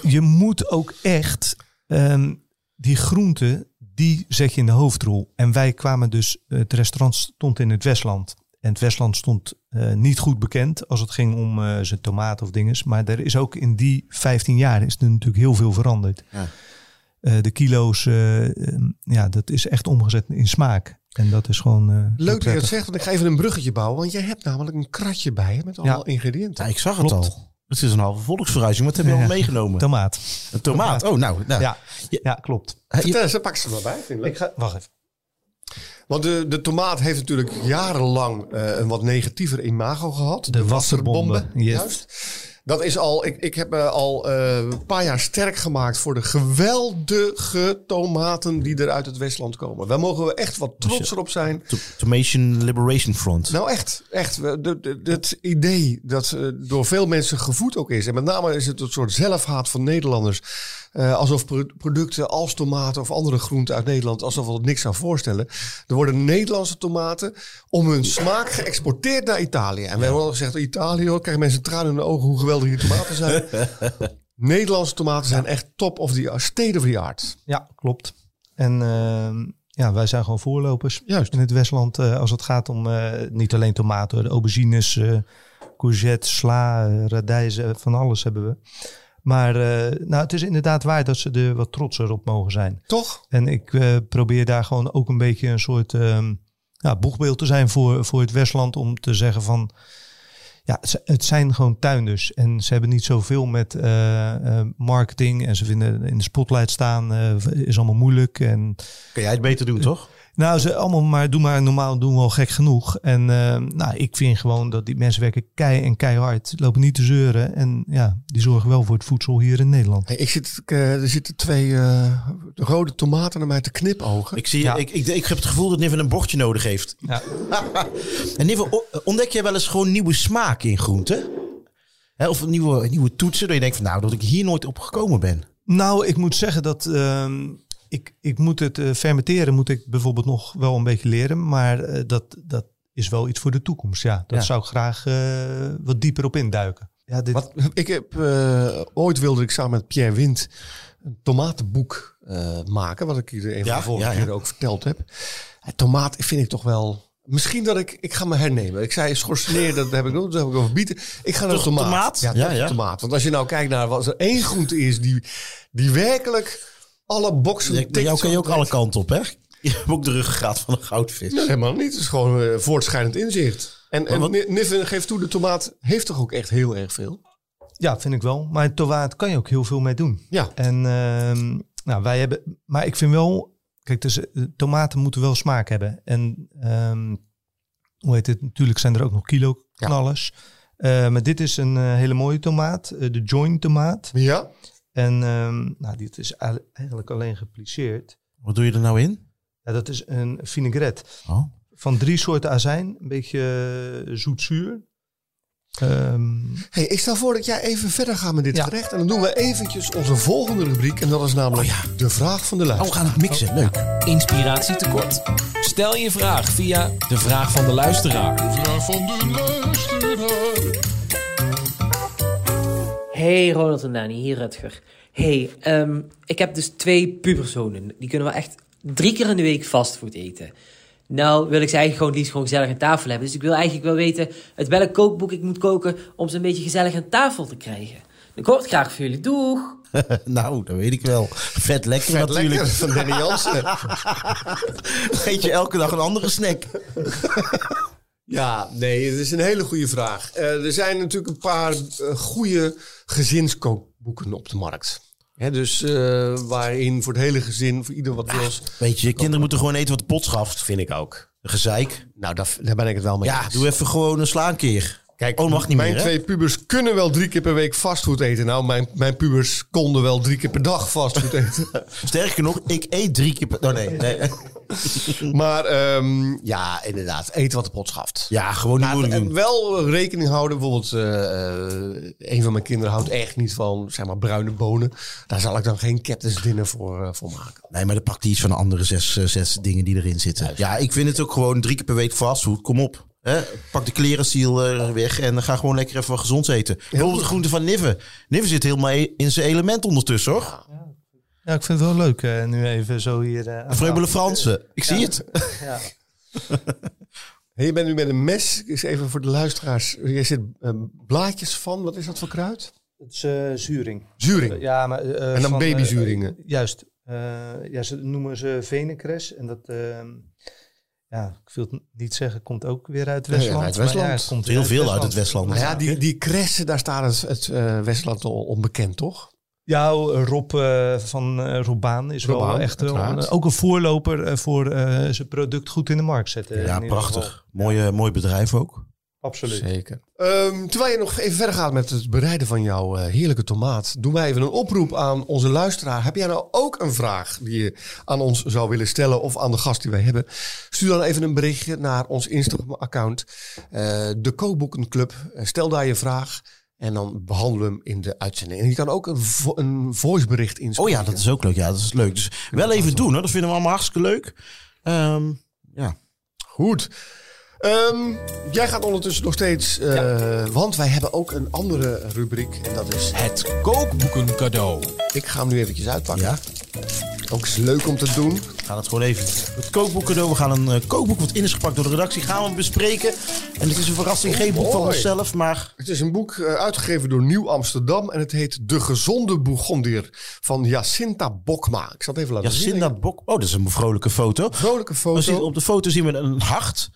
Je moet ook echt ehm, die groenten, die zet je in de hoofdrol. En wij kwamen dus, het restaurant stond in het Westland. En het Westland stond eh, niet goed bekend als het ging om eh, zijn tomaten of dinges. Maar er is ook in die 15 jaar is er natuurlijk heel veel veranderd. Ja. Eh, de kilo's, eh, ehm, ja, dat is echt omgezet in smaak. En dat is gewoon. eh, Leuk dat je dat prettig. zegt, want ik ga even een bruggetje bouwen. Want jij hebt namelijk een kratje bij je met allemaal ingrediënten. Ja, ik zag het Klopt. al. Het is een halve volksverhuizing. Wat heb je al meegenomen? Tomaat. Een tomaat. Oh, nou. nou. Ja, ja, klopt. Je- Vertel eens, pak ze er maar bij. Vind ik leuk. Ik ga, wacht even. Want de, de tomaat heeft natuurlijk jarenlang eh, een wat negatiever imago gehad. De wasserbomben, yes. Juist. Dat is al, ik, ik heb me al eh, een paar jaar sterk gemaakt voor de geweldige tomaten die er uit het Westland komen. Daar mogen we echt wat trots op zijn. To- Tomation Liberation Front. Nou, echt. echt. De- de- Het idee dat eh, door veel mensen gevoed ook is. En met name is het een soort zelfhaat van Nederlanders. Eh, alsof pro- producten als tomaten of andere groenten uit Nederland, alsof we het niks zou voorstellen. Er worden Nederlandse tomaten om hun smaak geëxporteerd naar Italië. En we hebben al gezegd, Italië, hoor, krijgen mensen tranen in de ogen hoe geweldig die tomaten zijn. Nederlandse tomaten zijn echt top of the state of the art. Ja, klopt. En ehm, ja, wij zijn gewoon voorlopers Juist. in het Westland eh, als het gaat om eh, niet alleen tomaten, de aubergines, courgettes, sla, radijzen, van alles hebben we. Maar eh, nou, het is inderdaad waar dat ze er wat trotser op mogen zijn. Toch? En ik eh, probeer daar gewoon ook een beetje een soort ehm, ja, boegbeeld te zijn voor, voor het Westland. Om te zeggen van, ja, het zi- het zijn gewoon tuinders. En ze hebben niet zoveel met eh, marketing. En ze vinden in de spotlight staan is allemaal moeilijk. En Kan jij het beter doen, toch? Nou, ze allemaal maar, doe maar normaal, doen we al gek genoeg. En eh, nou, ik vind gewoon dat die mensen werken kei en keihard. Lopen niet te zeuren. En ja, die zorgen wel voor het voedsel hier in Nederland. Hey, ik zit, eh, er zitten twee eh, rode tomaten naar mij te knipogen. Ik, zie, Ja. ik, ik, ik heb het gevoel dat Niven een bordje nodig heeft. Ja. En Niven, ontdek jij wel eens gewoon nieuwe smaak in groenten? Hè, of nieuwe, nieuwe toetsen, dat je denkt van nou, dat ik hier nooit op gekomen ben. Nou, ik moet zeggen dat ehm, ik, ik moet het eh, fermenteren, moet ik bijvoorbeeld nog wel een beetje leren. Maar eh, dat, dat is wel iets voor de toekomst. Ja, dat Ja. zou ik graag eh, wat dieper op induiken. Ja, dit, Wat, ik heb, ooit wilde ik samen met Pierre Wind een tomatenboek eh, maken. Wat ik hier een van Ja, de vorige ja, ja. keer ook verteld heb. Tomaat vind ik toch wel... Misschien dat ik... Ik ga me hernemen. Ik zei schorseneer, dat heb ik ook, dat heb ik over bieten. Ik ga naar Toch tomaat. tomaat? Ja, Ja, ja. tomaat. Want als je nou kijkt naar wat er één groente is die, die werkelijk alle boksen... Bij tikt jou kan je ook alle kanten op, hè? Je hebt ook de ruggengraat van een goudvis. Nee, helemaal niet. Het is gewoon eh, voortschrijdend inzicht. En, en geeft toe, de tomaat heeft toch ook echt heel erg veel? ja, vind ik wel. Maar tomaat kan je ook heel veel mee doen. Ja. En ehm, nou, wij hebben, maar ik vind wel, kijk, dus, eh, tomaten moeten wel smaak hebben. En ehm, hoe heet het? Natuurlijk zijn er ook nog kilo knallers. Eh, maar dit is een hele mooie tomaat, de joint tomaat. Ja? En ehm, nou, dit is eigenlijk- alleen geplisseerd. Wat doe je er nou in? Ja, dat is een vinaigrette Oh. van drie soorten azijn. Een beetje eh, zoet-zuur. Ehm, Hey, ik stel voor dat jij even verder gaat met dit Ja. gerecht. En dan doen we eventjes onze volgende rubriek. En dat is namelijk Oh ja. de vraag van de Oh, we luisteraar. gaan het mixen. Leuk. Inspiratie tekort. Stel je vraag via de vraag van de luisteraar. Vraag van de luisteraar. Hey Ronald en Dani, hier Rutger. Hey, ehm, ik heb dus twee puberzonen. Die kunnen wel echt drie keer in de week fastfood eten. Nou wil ik ze eigenlijk gewoon liefst gewoon gezellig aan tafel hebben. Dus ik wil eigenlijk wel weten uit welk kookboek ik moet koken om ze een beetje gezellig aan tafel te krijgen. Ik hoor het graag voor jullie. Doeg! nou, dat weet ik wel. Vet lekker Vet natuurlijk. lekker van Danny Jansen. Eet je elke dag een andere snack. ja, nee, het is een hele goede vraag. Eh, er zijn natuurlijk een paar eh, goede gezinskookboeken op de markt. Hè, dus eh, waarin voor het hele gezin, voor ieder wat wil, Weet je, kinderen moeten gewoon eten wat de pot schaft. vind ik ook. Gezeik. Nou, daar, daar ben ik het wel mee Ja, eens. doe even gewoon een slaankeer. Kijk, Oh, mag niet mijn meer, hè? twee pubers kunnen wel drie keer per week fastfood eten. Nou, mijn, mijn pubers konden wel drie keer per dag fastfood eten. Sterker nog, ik eet drie keer per... Oh nee, nee. maar ehm, ja, inderdaad, eten wat de pot schaft. Ja, gewoon niet Maar moeilijk en doen. wel rekening houden. Bijvoorbeeld, eh, eh, een van mijn kinderen houdt echt niet van zeg maar, bruine bonen. Daar zal ik dan geen Captain's dinner voor, eh, voor maken. Nee, maar dan pakt hij iets van de andere zes, eh, zes dingen die erin zitten. Ja, ik vind het ook gewoon drie keer per week fastfood. Kom op. Hè? Pak de klerenstiel eh, weg en ga gewoon lekker even wat gezonds eten. Bijvoorbeeld de groente van Nive. Nive zit helemaal in zijn element ondertussen, hoor. ja, ik vind het wel leuk eh, nu even zo hier eh, Vreubele tafel. Fransen. Ik zie het. Ja. Hey, je bent nu met een mes. Is even voor de luisteraars. Je zit eh, blaadjes van. Wat is dat voor kruid? Het is eh, zuring. Zuring. Ja, maar, eh, En dan van, babyzuringen. juist. Eh, ja, ze noemen ze venekres. En dat, ehm, ja, ik wil het niet zeggen, komt ook weer uit Ja, ja, Westland. uit maar Westland. het komt Heel veel uit het Westland. Nou ja, die, die kressen, daar staat het, het eh, Westland al onbekend, toch? Ja, Rob eh, van eh Baan is wel echt wel ook een voorloper voor eh, zijn product goed in de markt zetten. Ja, prachtig. Mooie, mooi bedrijf ook. Absoluut. Zeker. Ehm, terwijl je nog even verder gaat met het bereiden van jouw eh, heerlijke tomaat, doen wij even een oproep aan onze luisteraar. Heb jij nou ook een vraag die je aan ons zou willen stellen of aan de gast die wij hebben? Stuur dan even een berichtje naar ons Instagram-account, eh, de Kookboekenclub. Eh, Stel daar je vraag en dan behandelen we hem in de uitzending. En je kan ook een, vo- een voicebericht Oh inspreken. ja, dat is ook leuk. Ja, dat is leuk. Dus wel even doen hoor. Dat vinden we allemaal hartstikke leuk. Ehm, ja. Goed. Ehm, jij gaat ondertussen nog steeds, eh, want wij hebben ook een andere rubriek en dat is Het kookboeken cadeau. Ik ga hem nu eventjes uitpakken. ja. Ook is leuk om te doen. We gaan het gewoon even. Het kookboek cadeau. We gaan een eh, kookboek wat in is gepakt door de redactie. Gaan we bespreken. En het is een verrassing. Geen boek van onszelf, maar Het is een boek eh, uitgegeven door Nieuw Amsterdam en het heet De Gezonde Bourgondier van Jacinta Bokma. Ik zal het even laten zien. Bok. Oh, dat is een vrolijke foto. Vrolijke zien- foto. op de foto zien we een hart.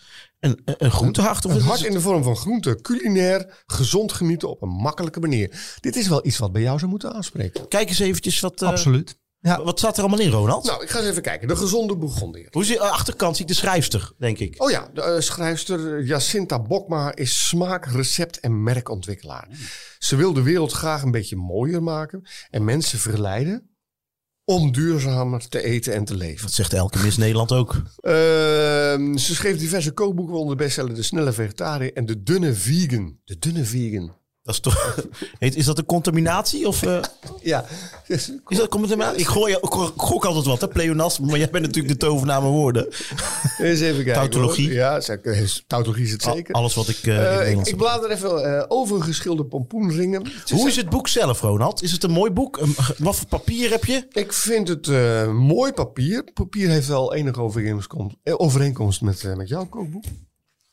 Een, een, een groentehart. Of Een hart in de vorm van groente, culinair, gezond genieten op een makkelijke manier. Dit is wel iets wat bij jou zou moeten aanspreken. Kijk eens eventjes wat, eh, Absoluut. Ja. wat staat er allemaal in, Ronald? Nou, ik ga eens even kijken. De Gezonde Bourgondier. Hoe zit, achterkant zie ik de schrijfster, denk ik. Oh ja, de eh, schrijfster Jacinta Bokma is smaak, recept en merkontwikkelaar. Ze wil de wereld graag een beetje mooier maken en mensen verleiden om duurzamer te eten en te leven. Dat zegt elke mis Nederland ook. Ehm, ze schreef diverse kookboeken, waaronder de bestseller De Snelle Vegetariër en De Dunne Vegan. De Dunne Vegan. Dat is toch. Is dat een contaminatie? Of eh, Ja, is dat contaminatie? Ik, gooi, ik gok altijd wat, hè, pleonasme. Maar jij bent natuurlijk de tovenaar met woorden. eens even kijken. Tautologie. hoor. Ja, tautologie is het zeker. Alles wat ik. in Eh, ik, ik blader even eh, overgeschilde pompoenringen. Hoe is het boek zelf, Ronald? Is het een mooi boek? Wat voor papier heb je? Ik vind het mooi papier. Papier heeft wel enige overeenkomst, overeenkomst met, met jouw kookboek.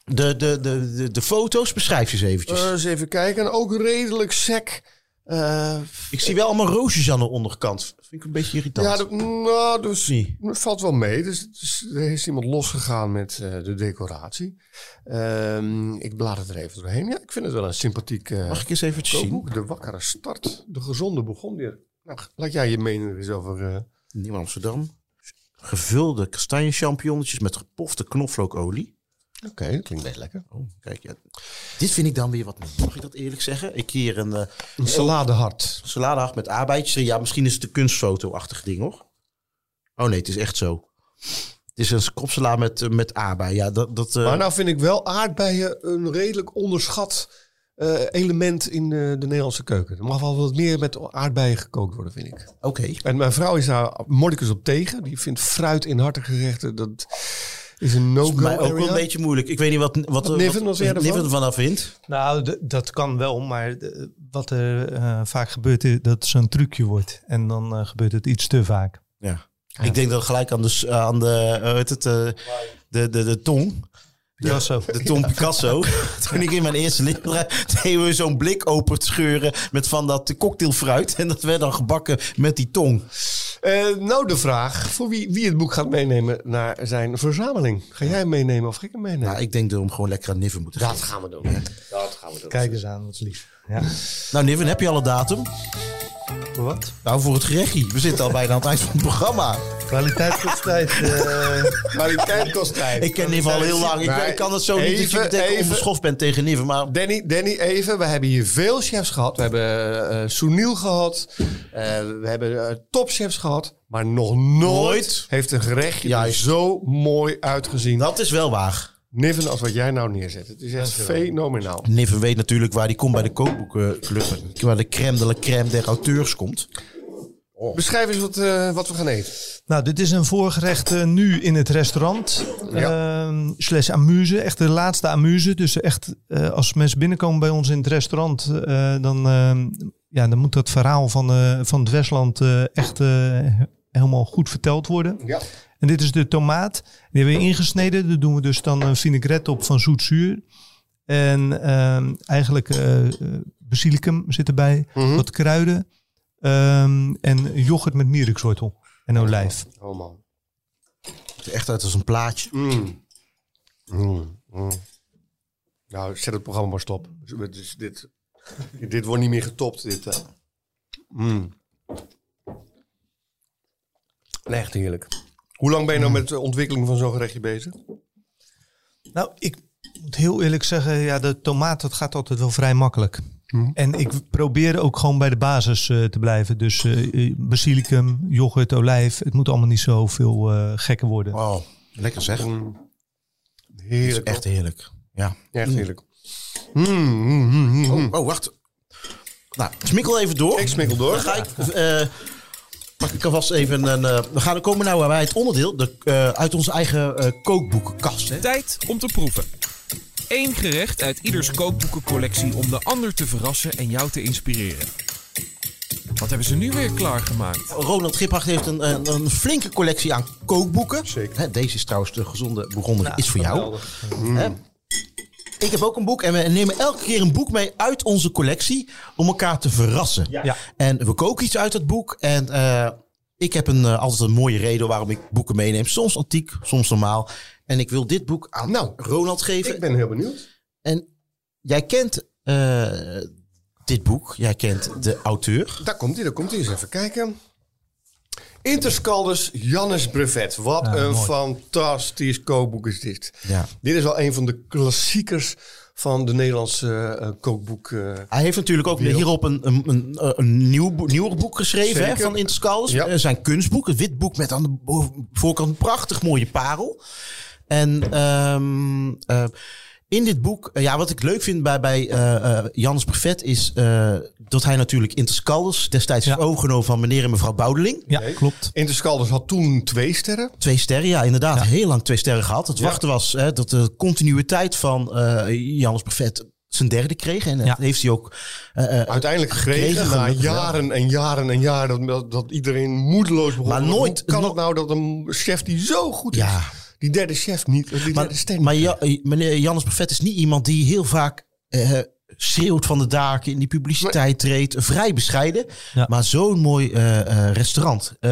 De, de, de, de, de foto's, beschrijf je eens eventjes. Eh, eens even kijken. Ook redelijk sec. Eh, ik zie wel allemaal roosjes aan de onderkant. Vind ik een beetje irritant. ja, dat, nou, dus, Zie. het valt wel mee. Dus, dus er is iemand losgegaan met eh, de decoratie. Ehm, ik blader er even doorheen. Ja, ik vind het wel een sympathiek eh, Mag ik eens eventjes zien? De wakkere start. De gezonde Bourgondier. Nou, laat jij je mening eens over... Nieuw Amsterdam. Gevulde kastanje champignonnetjes met gepofte knoflookolie. Oké, dat klinkt best lekker. Oh, kijk, ja. Dit vind ik dan weer wat. Mag ik dat eerlijk zeggen? Ik hier een eh Een saladehart. saladehart met aardbeidjes. Ja, misschien is het een kunstfoto-achtig ding hoor. Oh nee, het is echt zo. Het is een kropsalade met, eh, met aardbei. Ja, dat, dat, eh, Maar nou vind ik wel aardbeien een redelijk onderschat element in de Nederlandse keuken. Er mag wel wat meer met aardbeien gekookt worden, vind ik. Oké. En mijn vrouw is daar mordicus op tegen. Die vindt fruit in hartige gerechten, dat is een no-go mij ook wel een beetje moeilijk. Ik weet niet wat, wat, Wat Niven, wat ervan? Vindt. Nou, dat kan wel, maar wat er eh, vaak gebeurt is dat het zo'n trucje wordt. En dan eh, gebeurt het iets te vaak. Ja. Ik denk dat gelijk aan de, aan de, eh, hoe heet het, eh, de, de, de tong. Picasso. De Tom Picasso. Toen ik in mijn eerste leerlijn deden we zo'n blik open te scheuren met van dat cocktailfruit. En dat werd dan gebakken met die tong. Eh, nou, de vraag voor wie, wie het boek gaat meenemen naar zijn verzameling. Ga jij hem meenemen of ga ik hem meenemen? Nou, ik denk dat we hem gewoon lekker aan Niven moeten dat gaan we doen. Dat gaan we doen. Kijk eens aan, wat is lief. Ja. Nou, Niven, heb je al een datum? Wat? Nou, voor het gerechtje. We zitten al bijna aan het eind van het programma. Kwaliteit kost tijd. eh. Kwaliteit kost tijd. Ik ken Niven al heel lang. Ik, kan het zo niet dat je even- even- onbeschoft bent tegen Niven. Maar Danny, Danny, even. We hebben hier veel chefs gehad. We hebben eh Sunil gehad. Eh, we hebben eh, topchefs gehad. Maar nog nooit, Nooit. heeft een gerechtje Juist. er zo mooi uitgezien. dat is wel waar. Niven als wat jij nou neerzet. Het is echt fenomenaal. Niven weet natuurlijk waar die komt bij de kookboekenclub. Waar de crème de la crème der auteurs komt. Beschrijf eens wat, eh, wat we gaan eten. Nou, dit is een voorgerecht eh, nu in het restaurant. Ja. Ehm, slash amuse. Echt de laatste amuse. Dus echt, eh, als mensen binnenkomen bij ons in het restaurant, eh, dan, ehm, ja, dan moet dat verhaal van, eh, van het Westland eh, echt helemaal goed verteld worden. Ja. En dit is de tomaat. Die hebben we ingesneden. Daar doen we dus dan een vinaigrette op van zoet-zuur. En ehm, eigenlijk eh, eh, basilicum zit erbij. Mhm. Wat kruiden. ehm, en yoghurt met mierikswortel. En olijf. Oh man. Het ziet echt uit als een plaatje. Mm. Mm. Mm. Nou, zet het programma maar stop. Dus dit, dit, wordt niet meer getopt. Dit. Nee, echt heerlijk. Hoe lang ben je nou met de ontwikkeling van zo'n gerechtje bezig? Nou, ik moet heel eerlijk zeggen, ja, de tomaat dat gaat altijd wel vrij makkelijk. En ik probeer ook gewoon bij de basis eh, te blijven. Dus eh, eh, basilicum, yoghurt, olijf. Het moet allemaal niet zo veel eh, gekker worden. Oh, lekker zeg. Mm. Is Heerlijk. echt heerlijk. Ja. Echt heerlijk. Mm, mm, mm, mm, mm. Oh, oh, wacht. Nou, smikkel even door. Ik smikkel door. Dan ga ik... eh, pak ik alvast even een... eh, we gaan komen nou bij het onderdeel de, eh, uit onze eigen eh, kookboekenkast. Hè? Tijd om te proeven. Eén gerecht uit ieders kookboekencollectie om de ander te verrassen en jou te inspireren. Wat hebben ze nu weer klaargemaakt? Ronald Giphart heeft een, een, een flinke collectie aan kookboeken. Zeker. Hè, deze is trouwens de gezonde Bourgondier is voor jou. Ik heb ook een boek en we nemen elke keer een boek mee uit onze collectie om elkaar te verrassen. Ja. En we koken iets uit het boek en eh, ik heb een, eh, altijd een mooie reden waarom ik boeken meeneem. Soms antiek, soms normaal. En ik wil dit boek aan Nou, Ronald geven. Ik ben heel benieuwd. En jij kent eh, dit boek, jij kent de auteur. Daar komt hij, daar komt hij. Eens even kijken. Interscaldus Jannes Brevet. Wat Ja, een mooi. fantastisch kookboek is dit. Ja. Dit is wel een van de klassiekers van de Nederlandse eh, kookboek. eh. Hij heeft natuurlijk ook Wereld. hierop een, een, een, een nieuw, boek- nieuwer boek geschreven hè, van Interscaldus. Ja. Eh, Zijn kunstboek, een wit boek met aan de voorkant een prachtig mooie parel. En ehm, eh, in dit boek, eh, ja, wat ik leuk vind bij, bij eh eh, Jannes Brevet is eh, dat hij natuurlijk Interscaldus destijds Ja. heeft overgenomen van meneer en mevrouw Boudeling. Ja, Nee. klopt. Interscaldus had toen twee sterren. Twee sterren, ja, inderdaad. Ja. Heel lang twee sterren gehad. Het Ja. wachten was hè, dat de continuïteit van eh Jannes Brevet zijn derde kreeg. En dat heeft hij ook eh, eh, Uiteindelijk gekregen, Gekregen, na jaren en jaren en jaren dat, dat, iedereen moedeloos begon. Maar Hoe nooit- kan no- het nou dat een chef die zo goed Ja. is, die derde chef niet, die derde Maar, ster maar niet ja, eh, meneer Jannes Buffet is niet iemand die heel vaak eh, schreeuwt van de daken, in die publiciteit treedt. Vrij bescheiden, Ja. maar zo'n mooi eh, eh, restaurant. Eh,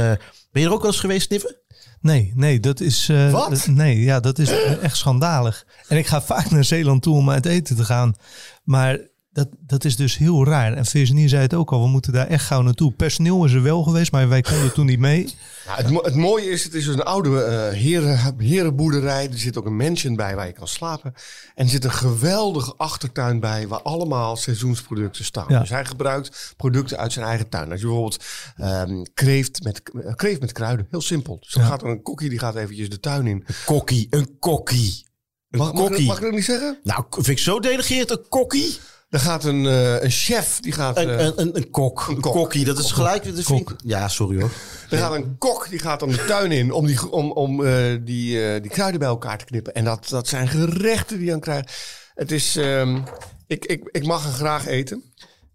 ben je er ook wel eens geweest, Niffen? Nee, nee, dat is. eh, Wat? nee, ja, dat is echt schandalig. En ik ga vaak naar Zeeland toe om uit eten te gaan. Maar dat, dat is dus heel raar. En Virginie zei het ook al, we moeten daar echt gauw naartoe. Personeel is er wel geweest, maar wij konden toen niet mee. Ja, het, mo- het mooie is, het is dus een oude eh, heren, herenboerderij. Er zit ook een mansion bij waar je kan slapen. En er zit een geweldige achtertuin bij waar allemaal seizoensproducten staan. Ja. Dus hij gebruikt producten uit zijn eigen tuin. Als je bijvoorbeeld ehm, kreeft, met, kreeft met kruiden, heel simpel. Dus dan Ja. gaat er een kokkie, die gaat eventjes de tuin in. Kokkie, een kokkie. Een Mag, mag, ik, kokkie. mag ik dat niet zeggen? Nou, vind ik zo delegeerd, een kokkie. Dan gaat een, eh, een chef, die gaat... Een, eh, een, een, een kok. Een kok. kokkie, dat is gelijk. Dat ik- ja, sorry hoor. Er gaat een kok, die gaat dan de tuin in om die, om, om, eh, die, eh, die kruiden bij elkaar te knippen. En dat, dat zijn gerechten die je dan krijgt. Het is, ehm, ik, ik, ik mag er graag eten.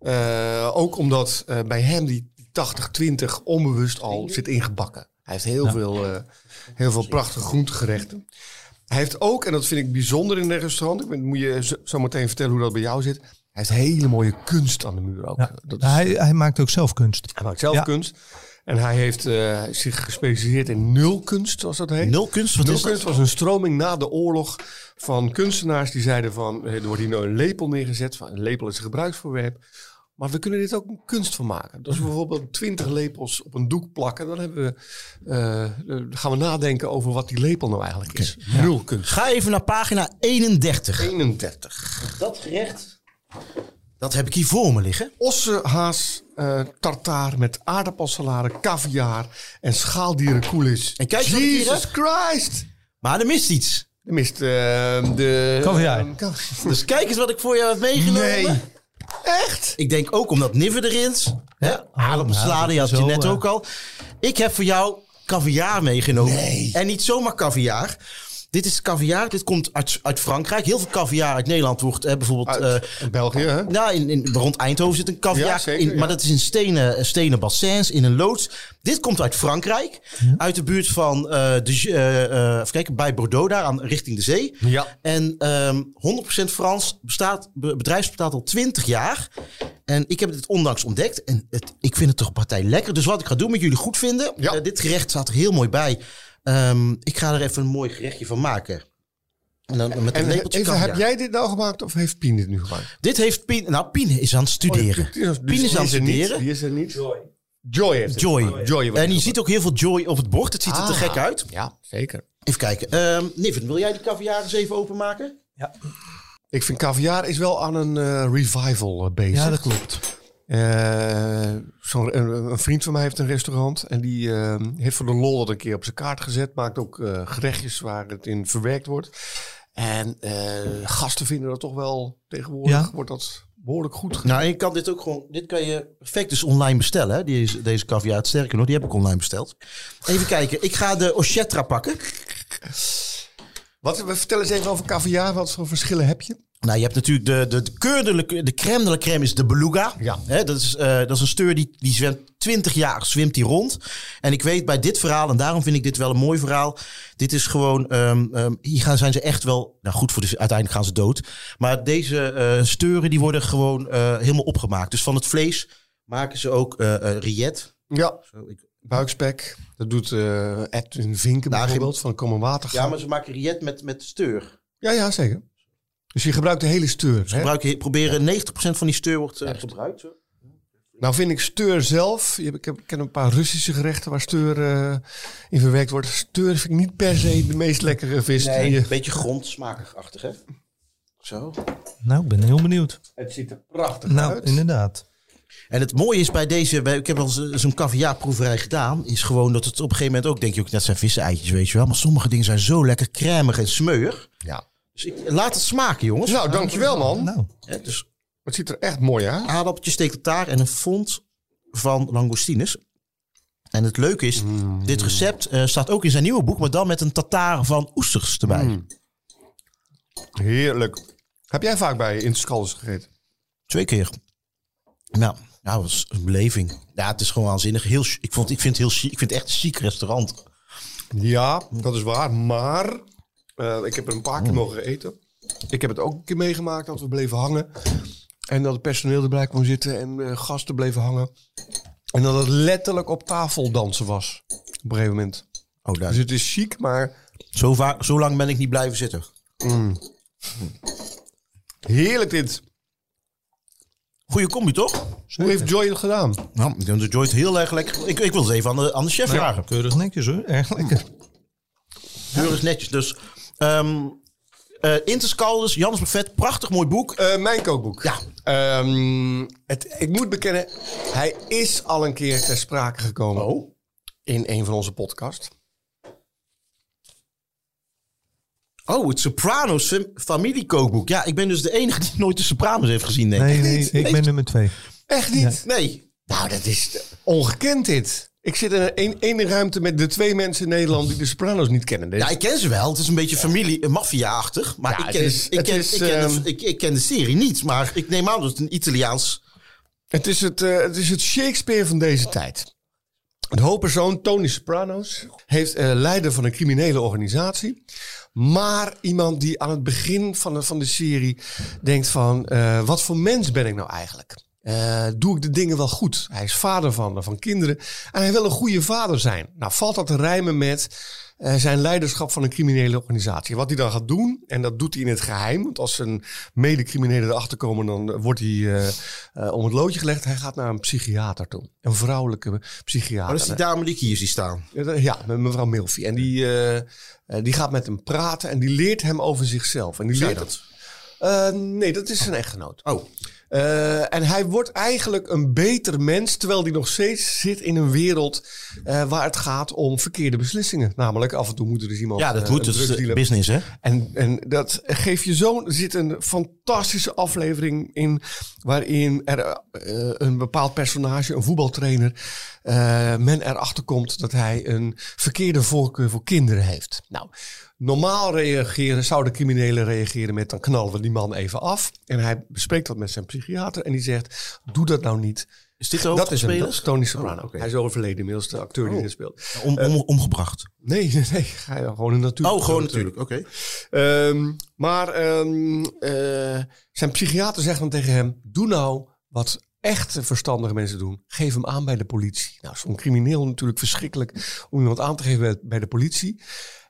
Eh, ook omdat eh, bij hem die 80-20 onbewust al zit ingebakken. Hij heeft heel, veel, eh, heel veel prachtige groentegerechten. Hij heeft ook, en dat vind ik bijzonder in een restaurant. Ik ben, moet je zo meteen vertellen hoe dat bij jou zit. Hij heeft hele mooie kunst aan de muur ook. Ja. Dat is, Hij, hij maakt ook zelf kunst. hij maakt zelf Ja. kunst. En hij heeft eh, zich gespecialiseerd in nulkunst, zoals dat heet. Nul kunst, wat is Nulkunst dat? was een stroming na de oorlog van kunstenaars die zeiden van... eh, er wordt hier nou een lepel neergezet. Van, een lepel is een gebruiksvoorwerp. Maar we kunnen dit ook een kunst van maken. Dus bijvoorbeeld twintig lepels op een doek plakken. Dan, hebben we, eh, dan gaan we nadenken over wat die lepel nou eigenlijk is. Nulkunst. Ga even naar pagina 31. 31. Dat gerecht, dat heb ik hier voor me liggen. Ossenhaas eh tartaar met aardappelsalade, caviar en schaaldierenkoelis. En kijk wat ik hier Jesus Christ! Maar er mist iets. Er mist eh, de... Caviar. eh, caviar. Dus kijk eens wat ik voor jou heb meegenomen. Nee. Echt? Ik denk ook omdat Niver erin is. Hè? Aardappelsalade, ja, had je zo, net eh. ook al. Ik heb voor jou caviar meegenomen. Nee. En niet zomaar caviar. Dit is caviar. Dit komt uit, uit Frankrijk. Heel veel caviar uit Nederland wordt hè, bijvoorbeeld... Uit eh, België, hè? nou, in, in, rond Eindhoven zit een caviar. Ja, zeker, in, ja. Maar dat is in stenen, stenen bassins, in een loods. Dit komt uit Frankrijk. Uit de buurt van, eh, de, eh, eh, even kijken, bij Bordeaux daar, aan, richting de zee. Ja. En ehm 100% Frans bestaat, be- bedrijf bestaat al 20 jaar. En ik heb dit ondanks ontdekt. En het, ik vind het toch partij lekker. Dus wat ik ga doen met jullie goed vinden. Ja. eh, dit gerecht staat er heel mooi bij. Ehm, ik ga er even een mooi gerechtje van maken. En dan met een En lepeltje even, heb jij dit nou gemaakt of heeft Pien dit nu gemaakt? Dit heeft Pien... Nou, Pien is aan het studeren. Oh, die- Pien is aan het er studeren. Die is er niet. Joy heeft het. Joy. Joy En je ziet ook heel veel Joy op het bord. Het ziet er te Ah. gek uit. Ja, zeker. Even kijken. Ehm Niven, wil jij die caviar eens even openmaken? Ik vind caviar is wel aan een eh, revival eh, bezig. Ja, dat klopt. Eh, een, een vriend van mij heeft een restaurant en die eh, heeft voor de lol dat een keer op zijn kaart gezet. Maakt ook eh, gerechtjes waar het in verwerkt wordt. En eh, gasten vinden dat toch wel tegenwoordig Ja. wordt dat behoorlijk goed. Nou, je kan dit ook gewoon... Dit kan je perfect dus online bestellen. Hè? Deze, deze caviar. Sterker nog, die heb ik online besteld. Even kijken. Ik ga de Ochetra pakken. Wat, vertel eens even over caviar. Wat voor verschillen heb je? Nou, je hebt natuurlijk de, de, de keurdelijke, de crème de la crème is de beluga. Ja. Dat, is, eh, dat is een steur die, die zwemt 20 jaar zwemt die rond. En ik weet bij dit verhaal, en daarom vind ik dit wel een mooi verhaal. Dit is gewoon, ehm, ehm, hier gaan, zijn ze echt wel, nou goed, voor de, uiteindelijk gaan ze dood. Maar deze eh, steuren die worden gewoon eh, helemaal opgemaakt. Dus van het vlees maken ze ook riet. Ja, Zo, ik- buikspek. Dat doet Edwin Vinken Nou, bijvoorbeeld van Komen Water. ja, maar ze maken riet met, met steur. ja, ja, zeker. Dus je gebruikt de hele steur. Gebruiken, proberen 90% van die steur wordt eh, gebruikt. Zo. Nou vind ik steur zelf, ik, heb, ik ken een paar Russische gerechten waar steur eh, in verwerkt wordt. Steur vind ik niet per se de meest lekkere vis. Nee, je- een beetje grondsmakig-achtig, hè? Zo. Nou, ik ben heel benieuwd. Het ziet er prachtig Nou, uit. inderdaad. En het mooie is bij deze, bij, ik heb al zo- zo'n caviarproeverij gedaan, is gewoon dat het op een gegeven moment ook, denk je ook, dat zijn vissen-eitjes, weet je wel. Maar sommige dingen zijn zo lekker crèmig en smeuig. Ja. Dus ik, laat het smaken, jongens. Nou, dankjewel man. Nou, Hè, dus Het ziet er echt mooi uit. aardappeltje steekt daar en een fond van langoustines. En het leuke is, dit recept eh, staat ook in zijn nieuwe boek, maar dan met een tataar van oesters erbij. Mm. Heerlijk. Heb jij vaak bij Interscalders gegeten? Twee keer. Nou, nou, dat was een beleving. Ja, het is gewoon waanzinnig. Heel, ik, vond, ik vind het heel. Ik vind het echt een chic restaurant. Ja, dat is waar. Maar eh, ik heb er een paar keer mogen eten. Ik heb het ook een keer meegemaakt dat we bleven hangen. En dat het personeel erbij kwam zitten en eh, gasten bleven hangen. En dat het letterlijk op tafel dansen was. Op een gegeven moment. Oh, daar. Dus het is chic, maar Zo, vaak, zo lang ben ik niet blijven zitten. heerlijk dit. Goeie combi, toch? Hoe heeft Joy het gedaan? Nou, ik denk dat Joy het heel erg lekker... Ik, ik wil het even aan de, aan de chef vragen. keurig netjes hoor. Erg lekker. Keurig netjes. Dus, ehm eh Interscaldus, Jannes Buffet, prachtig mooi boek. Eh, mijn kookboek. Ja. Ehm, het, ik moet bekennen, hij is al een keer ter sprake gekomen Oh. in een van onze podcasts. Oh, het Sopranos fam- familiekookboek. Ja, ik ben dus de enige die nooit de Sopranos heeft gezien, denk Nee, ik. nee, ik ben nummer twee. Echt niet? Nee. Nou, dat is ongekend dit. Ik zit in een één ruimte met de twee mensen in Nederland die de Sopranos niet kennen. Dit- Ja, ik ken ze wel. Het is een beetje familie, eh, maffia-achtig. Maar Ja, ik, ken, is- ik, het ken, is, ik, ken, de, ik, ik ken de serie niet. Maar ik neem aan dat het een Italiaans... Het, is het, eh, het is het Shakespeare van deze tijd. Een hoofdpersoon, Tony Sopranos, heeft eh, leider van een criminele organisatie. Maar iemand die aan het begin van de, van de serie denkt van... wat voor mens ben ik nou eigenlijk? Eh, doe ik de dingen wel goed? Hij is vader van, van kinderen en hij wil een goede vader zijn. Nou, valt dat te rijmen met eh, zijn leiderschap van een criminele organisatie. Wat hij dan gaat doen, en dat doet hij in het geheim. Want als een medecriminelen erachter komen, dan wordt hij eh, eh, om het loodje gelegd. Hij gaat naar een psychiater toe. Een vrouwelijke psychiater. Maar dat is die dame die ik hier zie staan. Ja, met mevrouw Milfie. En die, eh, eh, die gaat met hem praten en die leert hem over zichzelf. En die Zij leert dat? Eh, nee, dat is zijn echtgenoot. Oh. Eh, en hij wordt eigenlijk een beter mens, terwijl hij nog steeds zit in een wereld eh, waar het gaat om verkeerde beslissingen. Namelijk, af en toe moet er dus iemand. Ja, dat eh, moet. drugsdealer- business, hè? en, en dat geeft je zo'n. Er zit een fantastische aflevering in. waarin er eh, een bepaald personage, een voetbaltrainer. men erachter komt dat hij een verkeerde voorkeur voor kinderen heeft. Nou, normaal reageren, zouden criminelen reageren met. dan knallen we die man even af. En hij bespreekt dat met zijn psychiater. en die zegt: Doe dat nou niet. Is dit de Dat is, hem, dat is Tony Soprano. Oh, oké. Hij is overleden inmiddels, de acteur die dit speelt. Om, om, omgebracht. Nee, nee, nee. Ga je gewoon een natuur. Oh, gewoon natuurlijk. Oké. Ehm, maar ehm, eh, zijn psychiater zegt dan tegen hem: Doe nou wat echte verstandige mensen doen. Geef hem aan bij de politie. Nou, zo'n crimineel natuurlijk verschrikkelijk om iemand aan te geven bij, bij de politie.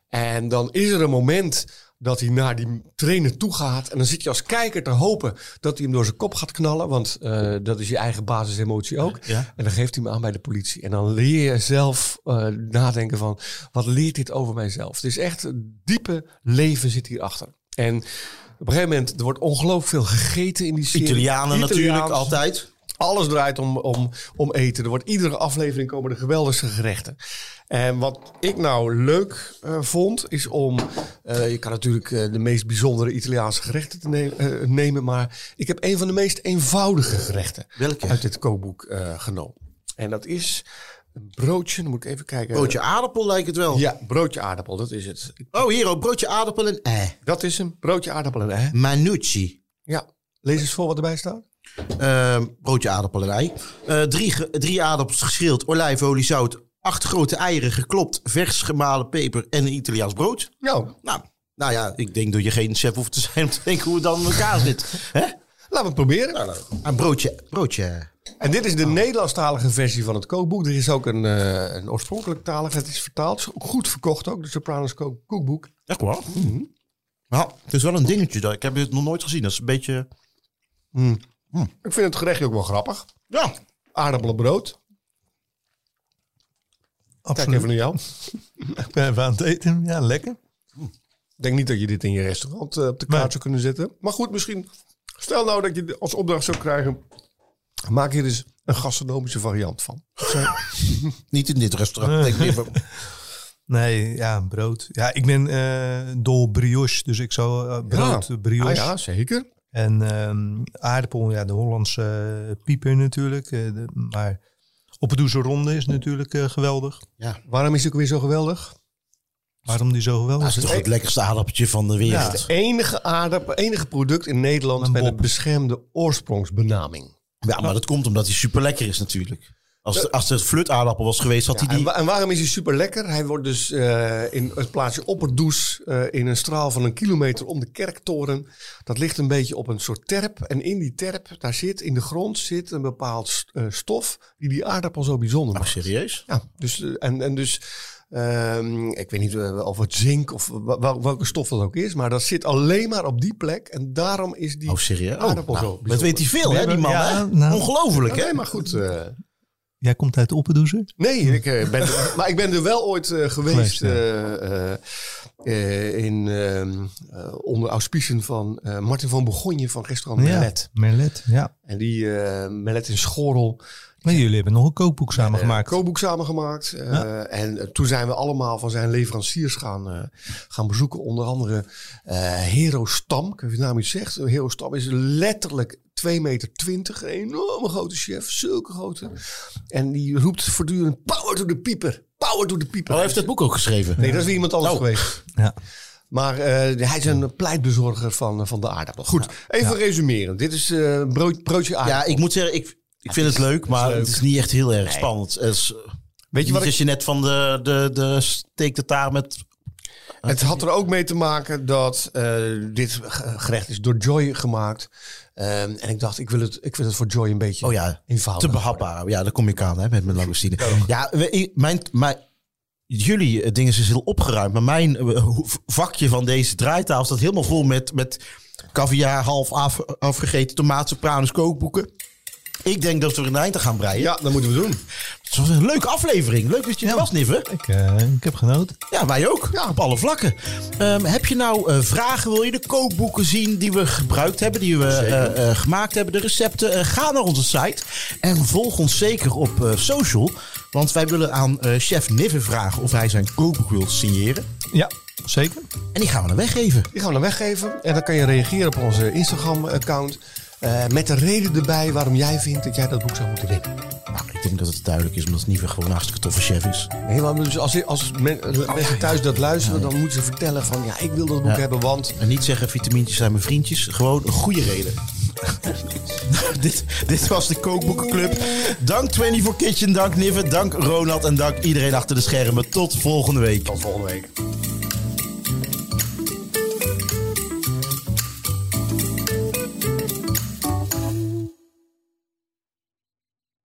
En dan is er een moment dat hij naar die trainer toe gaat. En dan zit je als kijker te hopen dat hij hem door zijn kop gaat knallen. Want eh, dat is je eigen basisemotie ook. Ja. En dan geeft hij hem aan bij de politie. En dan leer je zelf eh, nadenken van, wat leert dit over mijzelf? Het is echt een diepe leven zit hierachter. En op een gegeven moment, er wordt ongelooflijk veel gegeten in die serie. Italianen natuurlijk, altijd. Alles draait om, om, om eten. Er wordt iedere aflevering komen er geweldige gerechten. En wat ik nou leuk eh, vond, is om... eh, je kan natuurlijk eh, de meest bijzondere Italiaanse gerechten te ne- nemen. Maar ik heb een van de meest eenvoudige gerechten Welke? uit dit kookboek genomen. En dat is een broodje. Dan moet ik even kijken. Broodje aardappel lijkt het wel. Ja, broodje aardappel. Dat is het. Oh, hier ook. Broodje aardappel en eh. Dat is een broodje aardappel en ei. Manucci. Ja. Lees eens voor wat erbij staat. Ehm, broodje aardappel en ei. Eh, drie, drie aardappels geschild, olijfolie, zout. Acht grote eieren geklopt, vers gemalen peper en een Italiaans brood. Nou, Nou, nou ja, ik denk dat je geen chef hoeft te zijn om te denken hoe het dan in elkaar zit. Hè? laten we het proberen. Een broodje, broodje. En dit is de Nederlandstalige versie van het kookboek. Er is ook een, eh, een oorspronkelijk talige. Het is vertaald. Het is ook goed verkocht ook. De Sopranos kook- kookboek. Echt waar? Ja, het is wel een dingetje. Dat, ik heb het nog nooit gezien. Dat is een beetje... Ik vind het gerechtje ook wel grappig. Ja, Aardappelenbrood. Kijk Absoluut. even naar jou. Ik ben even aan het eten. Ja, lekker. Ik denk niet dat je dit in je restaurant eh, op de kaart Nee. zou kunnen zetten. Maar goed, misschien. Stel nou dat je als opdracht zou krijgen. Maak hier dus een gastronomische variant van. niet in dit restaurant. denk ik liever. Nee, ja, brood. Ja, ik ben eh, dol brioche, dus ik zou eh, brood, Ja. brioche. Ah ja, zeker. En ehm, aardappel, ja, de Hollandse eh, pieper natuurlijk. eh, de- maar Oppedoeze ronde is natuurlijk eh, geweldig. Waarom is het ook weer zo geweldig? Waarom die zo geweldig Dat is is? toch het lekkerste aardappeltje van de wereld. Het enige aardappel, enige product in Nederland Een met bob. een beschermde oorsprongsbenaming. Ja, maar dat komt omdat hij super lekker is natuurlijk. Als, als het flutaardappel was geweest, had Ja, hij die... en waarom is hij super lekker? Hij wordt dus eh, in het plaatsje Opperdoes eh in een straal van een kilometer om de kerktoren. Dat ligt een beetje op een soort terp. En in die terp, daar zit in de grond zit een bepaald eh, stof die die aardappel zo bijzonder Oh, maakt. serieus? Ja, dus, en, en dus, ehm, ik weet niet of het zink of welke stof dat ook is, maar dat zit alleen maar op die plek. En daarom is die Oh, serieus? Oh, aardappel nou, zo dat weet hij veel, hè, die man. Ja, hè? nou- Ongelooflijk, hè? Nee, maar goed. eh, Jij komt uit Oppedoeze? Nee, ik, eh, ben, maar ik ben er wel ooit eh, geweest ja. eh, in, ehm, eh, onder auspiciën van Martin van Begonje van restaurant Merlet. Ja, Merlet, ja. En die Merlet in Schorrel, Maar jullie hebben nog een kookboek samen eh, gemaakt. kookboek samengemaakt. Eh, Ja. En toen zijn we allemaal van zijn leveranciers gaan, eh, gaan bezoeken. Onder andere eh Hero Stam, ik weet niet of je naam iets zegt. Hero Stam is letterlijk 2,20 meter, een enorme grote chef, zulke grote. En die roept voortdurend, power to the pieper, power to the pieper. Oh, hij heeft het boek ook geschreven. Nee, dat is weer iemand anders Oh. geweest. Ja. Maar eh, hij is een pleitbezorger van, van de aardappel. Goed, even resumeren. Dit is eh brood, broodje aardappel. Ja, ik moet zeggen, ik, ik vind het leuk, maar het is niet echt heel erg spannend. Het is, Weet je wat als je net van de, de, de steek de taart met... het had er ook mee te maken dat eh, dit ge- gerecht is door Joy gemaakt. Ehm, en ik dacht, ik wil, het, ik wil het voor Joy een beetje Oh ja, eenvoudig. te behapbaar. Ja, daar kom ik aan hè, met mijn langoustine. Ja, we- mijn, mijn, jullie eh, dingen is heel opgeruimd. Maar mijn eh, vakje van deze draaitafel staat helemaal vol met, met caviar, half af, afgegeten tomaat, sopranos, kookboeken. Ik denk dat we er een eind aan gaan breien. Ja, dat moeten we doen. Het was een leuke aflevering. Leuk dat je er was, Nive. Ik, eh, ik heb genoten. Ja, wij ook. Ja, op alle vlakken. Ehm, heb je nou eh, vragen? Wil je de kookboeken zien die we gebruikt hebben, die we eh, gemaakt hebben, de recepten? Ga naar onze site en volg ons zeker op social. Want wij willen aan chef Nive vragen of hij zijn kookboek wil signeren. Ja, zeker. En die gaan we dan weggeven. Die gaan we dan weggeven. En dan kan je reageren op onze Instagram-account. Eh, met de reden erbij waarom jij vindt dat jij dat boek zou moeten winnen. Nou, ik denk dat het duidelijk is omdat Nive gewoon een hartstikke toffe chef is. Nee, maar dus als, als men- mensen thuis dat luisteren, dan moeten ze vertellen van... ja, ik wil dat boek hebben, want... En niet zeggen vitamintjes zijn mijn vriendjes. Gewoon een goede reden. dit, dit was de Kookboekenclub. Dank 24 Kitchen, dank Nive, dank Ronald en dank iedereen achter de schermen. Tot volgende week. Tot volgende week.